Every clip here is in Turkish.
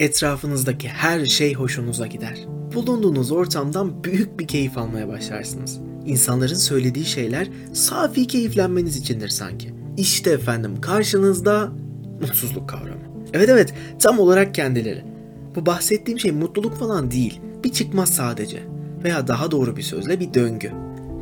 Etrafınızdaki her şey hoşunuza gider. Bulunduğunuz ortamdan büyük bir keyif almaya başlarsınız. İnsanların söylediği şeyler safi keyiflenmeniz içindir sanki. İşte efendim karşınızda mutsuzluk kavramı. Evet evet tam olarak kendileri. Bu bahsettiğim şey mutluluk falan değil. Bir çıkmaz sadece. Veya daha doğru bir sözle bir döngü.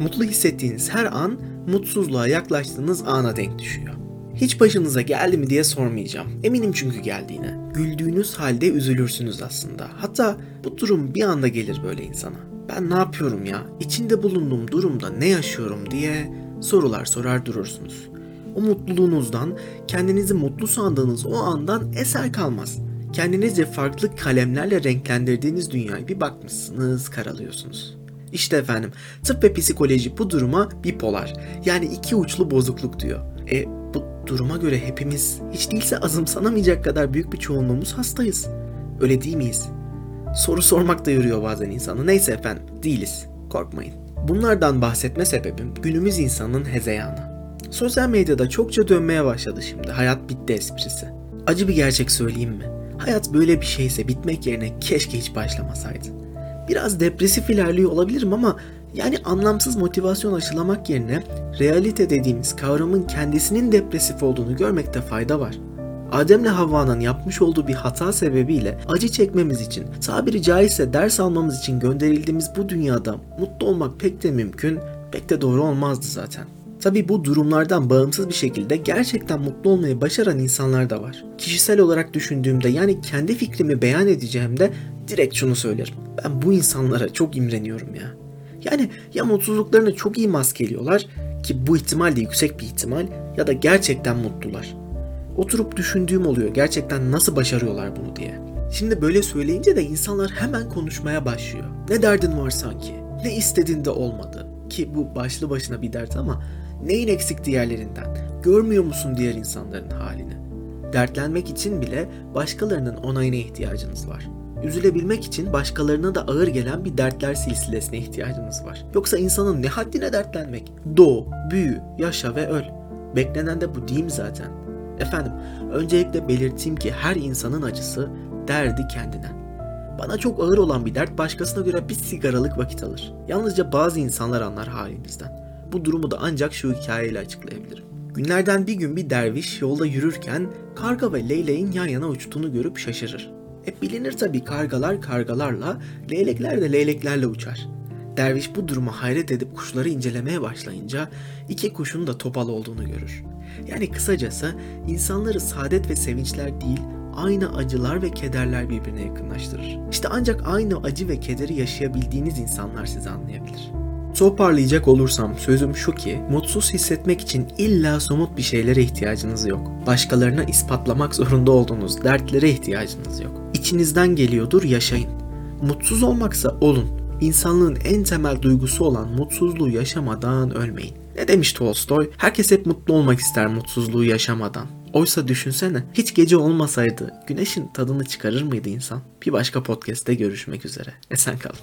Mutlu hissettiğiniz her an mutsuzluğa yaklaştığınız ana denk düşüyor. Hiç başınıza geldi mi diye sormayacağım. Eminim çünkü geldiğine. Güldüğünüz halde üzülürsünüz aslında. Hatta bu durum bir anda gelir böyle insana. Ben ne yapıyorum ya? İçinde bulunduğum durumda ne yaşıyorum diye sorular sorar durursunuz. O mutluluğunuzdan, kendinizi mutlu sandığınız o andan eser kalmaz. Kendinizce farklı kalemlerle renklendirdiğiniz dünyayı bir bakmışsınız, karalıyorsunuz. İşte efendim, tıp ve psikoloji bu duruma bipolar, yani iki uçlu bozukluk diyor. E bu duruma göre hepimiz hiç değilse azımsanamayacak kadar büyük bir çoğunluğumuz hastayız. Öyle değil miyiz? Soru sormak da yoruyor bazen insanı. Neyse efendim, değiliz. Korkmayın. Bunlardan bahsetme sebebim günümüz insanının hezeyanı. Sosyal medyada çokça dönmeye başladı şimdi. Hayat bitti esprisi. Acı bir gerçek söyleyeyim mi? Hayat böyle bir şeyse bitmek yerine keşke hiç başlamasaydı. Biraz depresif ilerliyor olabilirim ama yani anlamsız motivasyon aşılamak yerine realite dediğimiz kavramın kendisinin depresif olduğunu görmekte fayda var. Adem'le Havva'nın yapmış olduğu bir hata sebebiyle acı çekmemiz için, tabiri caizse ders almamız için gönderildiğimiz bu dünyada mutlu olmak pek de mümkün, pek de doğru olmazdı zaten. Tabi bu durumlardan bağımsız bir şekilde gerçekten mutlu olmayı başaran insanlar da var. Kişisel olarak düşündüğümde yani kendi fikrimi beyan edeceğimde direkt şunu söylerim. Ben bu insanlara çok imreniyorum ya. Yani ya mutsuzluklarını çok iyi maskeliyorlar ki bu ihtimal de yüksek bir ihtimal ya da gerçekten mutlular. Oturup düşündüğüm oluyor gerçekten nasıl başarıyorlar bunu diye. Şimdi böyle söyleyince de insanlar hemen konuşmaya başlıyor. Ne derdin var sanki? Ne istediğin de olmadı? Ki bu başlı başına bir dert ama neyin eksik diğerlerinden? Görmüyor musun diğer insanların halini? Dertlenmek için bile başkalarının onayına ihtiyacınız var. Üzülebilmek için başkalarına da ağır gelen bir dertler silsilesine ihtiyacınız var. Yoksa insanın ne haddine dertlenmek? Doğ, büyü, yaşa ve öl. Beklenen de bu değil mi zaten? Efendim, öncelikle belirteyim ki her insanın acısı derdi kendine. Bana çok ağır olan bir dert başkasına göre bir sigaralık vakit alır. Yalnızca bazı insanlar anlar halinizden. Bu durumu da ancak şu hikayeyle açıklayabilirim. Günlerden bir gün bir derviş yolda yürürken karga ve leyleğin yan yana uçtuğunu görüp şaşırır. Hep bilinir tabii kargalar kargalarla, leylekler de leyleklerle uçar. Derviş bu duruma hayret edip kuşları incelemeye başlayınca iki kuşun da topal olduğunu görür. Yani kısacası insanları saadet ve sevinçler değil, aynı acılar ve kederler birbirine yakınlaştırır. İşte ancak aynı acı ve kederi yaşayabildiğiniz insanlar sizi anlayabilir. Toparlayacak olursam sözüm şu ki mutsuz hissetmek için illa somut bir şeylere ihtiyacınız yok. Başkalarına ispatlamak zorunda olduğunuz dertlere ihtiyacınız yok. İçinizden geliyordur yaşayın. Mutsuz olmaksa olun. İnsanlığın en temel duygusu olan mutsuzluğu yaşamadan ölmeyin. Ne demiş Tolstoy? Herkes hep mutlu olmak ister mutsuzluğu yaşamadan. Oysa düşünsene hiç gece olmasaydı güneşin tadını çıkarır mıydı insan? Bir başka podcast'te görüşmek üzere. Esen kalın.